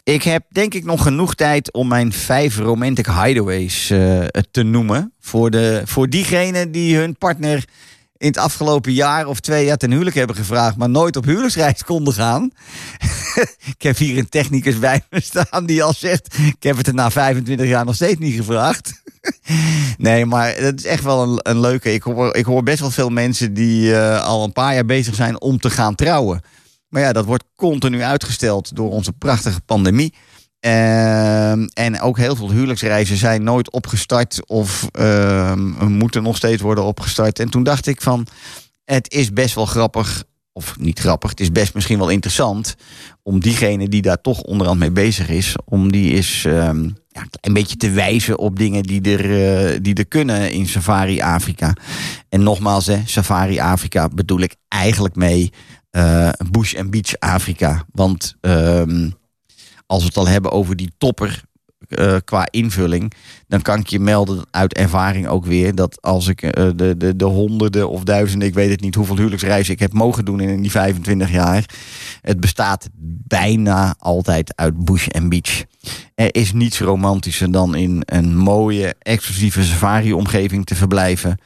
Ik heb denk ik nog genoeg tijd om mijn vijf romantic hideaways eh, te noemen. Voor, de, voor diegenen die hun partner in het afgelopen jaar of twee jaar ten huwelijk hebben gevraagd, maar nooit op huwelijksreis konden gaan. ik heb hier een technicus bij me staan die al zegt, ik heb het er na 25 jaar nog steeds niet gevraagd. nee, maar het is echt wel een, een leuke. Ik hoor, ik hoor best wel veel mensen die eh, al een paar jaar bezig zijn om te gaan trouwen. Maar ja, dat wordt continu uitgesteld door onze prachtige pandemie. Ehm, en ook heel veel huwelijksreizen zijn nooit opgestart of ehm, moeten nog steeds worden opgestart. En toen dacht ik van, het is best wel grappig, of niet grappig, het is best misschien wel interessant om diegene die daar toch onderhand mee bezig is, om die eens ehm, ja, een beetje te wijzen op dingen die er, eh, die er kunnen in Safari Afrika. En nogmaals, hè, Safari Afrika bedoel ik eigenlijk mee eh, Bush en Beach Afrika. Want ehm, als we het al hebben over die topper eh, qua invulling, dan kan ik je melden uit ervaring ook weer dat als ik eh, de, de, de honderden of duizenden, ik weet het niet hoeveel huwelijksreizen ik heb mogen doen in die 25 jaar, het bestaat bijna altijd uit bush en beach. Er is niets romantischer dan in een mooie, exclusieve safari-omgeving te verblijven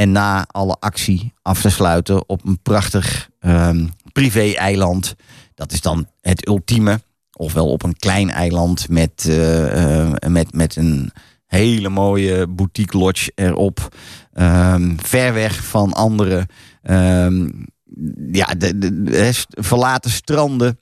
en na alle actie af te sluiten op een prachtig ehm, privé-eiland. Dat is dan het ultieme ofwel op een klein eiland met, eh, eh, met, met een hele mooie boutique lodge erop. Ehm, ver weg van andere ehm, ja, de, verlaten stranden.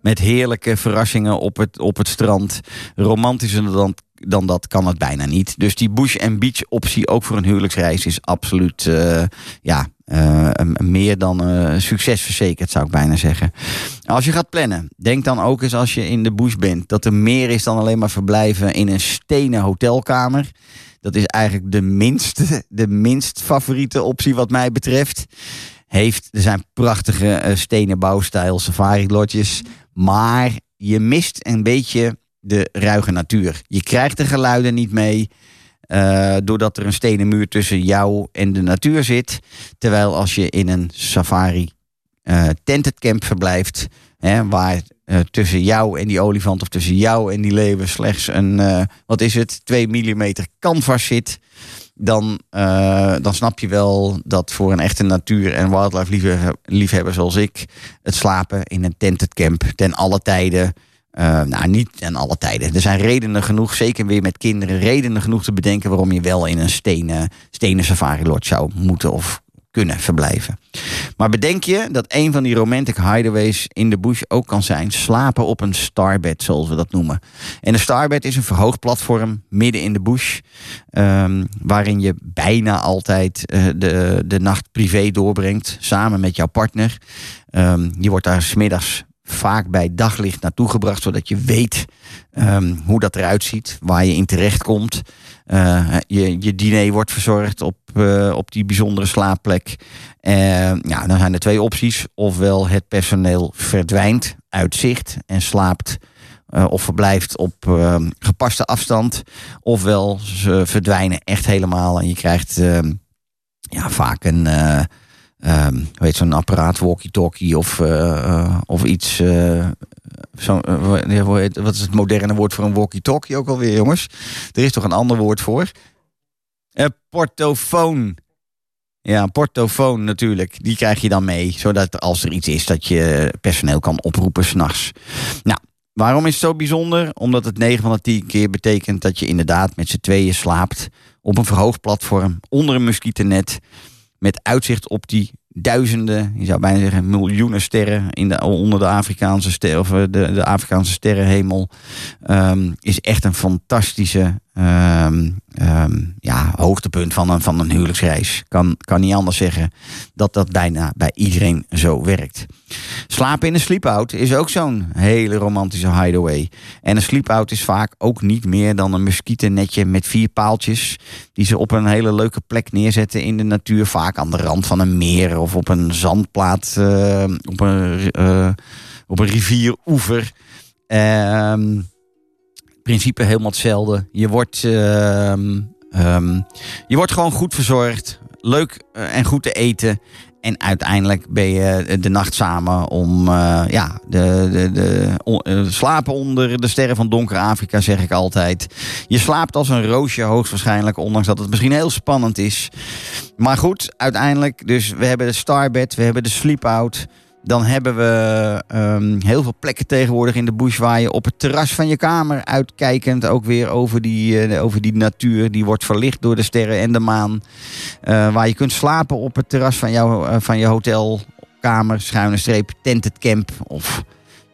Met heerlijke verrassingen op het, op het strand. Romantischer dan, dan dat kan het bijna niet. Dus die bush en beach optie ook voor een huwelijksreis is absoluut eh, ja, eh, meer dan eh, succesverzekerd zou ik bijna zeggen. Als je gaat plannen, denk dan ook eens als je in de bush bent dat er meer is dan alleen maar verblijven in een stenen hotelkamer. Dat is eigenlijk de minst, de minst favoriete optie wat mij betreft. Heeft, er zijn prachtige stenen bouwstijl safari lodges. Maar je mist een beetje de ruige natuur. Je krijgt de geluiden niet mee. eh, doordat er een stenen muur tussen jou en de natuur zit. Terwijl als je in een safari eh tented camp verblijft. Hè, waar eh, tussen jou en die olifant of tussen jou en die leeuwen slechts een, wat is het, 2 mm canvas zit. Dan, dan snap je wel dat voor een echte natuur- en wildlife liefhebber, liefhebber zoals ik, het slapen in een tented camp ten alle tijden. Eh, nou, niet ten alle tijden. Er zijn redenen genoeg, zeker weer met kinderen, redenen genoeg te bedenken waarom je wel in een stenen, stenen safari lodge zou moeten of kunnen verblijven. Maar bedenk je dat een van die romantic hideaways in de bush ook kan zijn slapen op een starbed, zoals we dat noemen. En een starbed is een verhoogd platform midden in de bush, ehm, waarin je bijna altijd eh, de, de nacht privé doorbrengt, samen met jouw partner. Ehm, je wordt daar smiddags vaak bij daglicht naartoe gebracht, zodat je weet ehm, hoe dat eruit ziet, waar je in terecht komt. Eh, je, je diner wordt verzorgd op, eh, op die bijzondere slaapplek. Eh, ja, dan zijn er twee opties. Ofwel het personeel verdwijnt uit zicht en slaapt eh, of verblijft op eh, gepaste afstand. Ofwel ze verdwijnen echt helemaal en je krijgt ja, vaak een... ehm, weet zo'n apparaat, walkie-talkie of, eh, eh, of iets. eh, zo, wat is het moderne woord voor een walkie-talkie ook alweer, jongens? Er is toch een ander woord voor? Portofoon. Ja, portofoon natuurlijk. Die krijg je dan mee, zodat als er iets is dat je personeel kan oproepen s'nachts. Nou, waarom is het zo bijzonder? Omdat het 9 van de 10 keer betekent dat je inderdaad met z'n tweeën slaapt op een verhoogd platform onder een muskietennet met uitzicht op die duizenden, je zou bijna zeggen miljoenen sterren in de, onder de Afrikaanse, ster, of eh, de, de Afrikaanse sterrenhemel. Ehm, is echt een fantastische ehm, ehm, ja, hoogtepunt van een, van een huwelijksreis. Kan, kan niet anders zeggen dat dat bijna bij iedereen zo werkt. Slapen in een sleepout is ook zo'n hele romantische hideaway. En een sleepout is vaak ook niet meer dan een muskietennetje met vier paaltjes. Die ze op een hele leuke plek neerzetten in de natuur. Vaak aan de rand van een meer of op een zandplaat. eh, op, een, eh, op een rivieroever. Ehm principe helemaal hetzelfde. Je wordt, ehm, ehm, je wordt gewoon goed verzorgd. Leuk eh, en goed te eten. En uiteindelijk ben je de nacht samen om eh, ja, de, de, de, eh, slapen onder de sterren van donker Afrika, zeg ik altijd. Je slaapt als een roosje hoogstwaarschijnlijk, ondanks dat het misschien heel spannend is. Maar goed, uiteindelijk, dus we hebben de starbed, we hebben de sleep-out. Dan hebben we ehm, heel veel plekken tegenwoordig in de bush waar je op het terras van je kamer uitkijkend ook weer over die, eh, over die natuur. Die wordt verlicht door de sterren en de maan. Eh, waar je kunt slapen op het terras van, jouw, eh, van je hotelkamer, schuine streep, tented camp. Of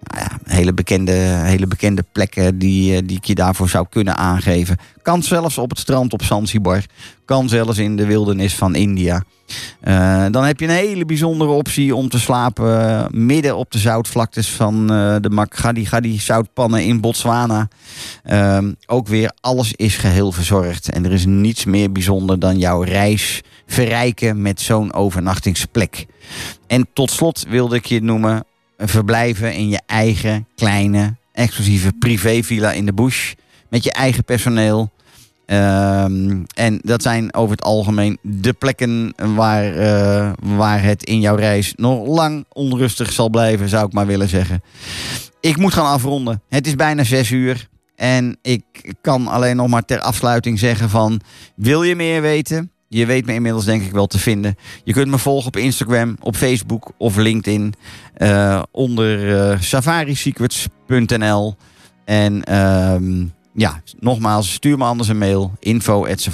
nou hele, bekende, hele bekende plekken die, eh, die ik je daarvoor zou kunnen aangeven. Kan zelfs op het strand op Zanzibar. Kan zelfs in de wildernis van India. Eh, dan heb je een hele bijzondere optie om te slapen eh, midden op de zoutvlaktes van de Makgadi Gadi zoutpannen in Botswana. Ehm, ook weer, alles is geheel verzorgd. En er is niets meer bijzonder dan jouw reis verrijken met zo'n overnachtingsplek. En tot slot wilde ik je noemen, verblijven in je eigen kleine, exclusieve privévilla in de bush. Met je eigen personeel. Ehm, en dat zijn over het algemeen de plekken waar, eh, waar het in jouw reis nog lang onrustig zal blijven, zou ik maar willen zeggen. Ik moet gaan afronden. Het is bijna zes uur. En ik kan alleen nog maar ter afsluiting zeggen van... Wil je meer weten? Je weet me inmiddels denk ik wel te vinden. Je kunt me volgen op Instagram, op Facebook of LinkedIn. eh, onder eh, safarisecrets.nl. En ehm, ja, nogmaals, stuur me anders een mail. info at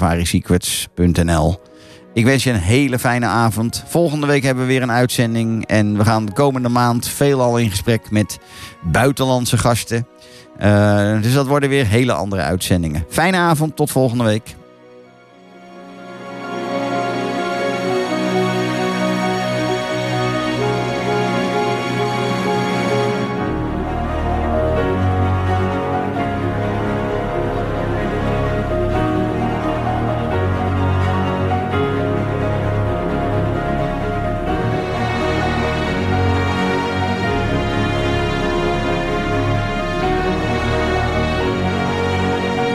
Ik wens je een hele fijne avond. Volgende week hebben we weer een uitzending. En we gaan de komende maand veelal in gesprek met buitenlandse gasten. Eh, dus dat worden weer hele andere uitzendingen. Fijne avond, tot volgende week.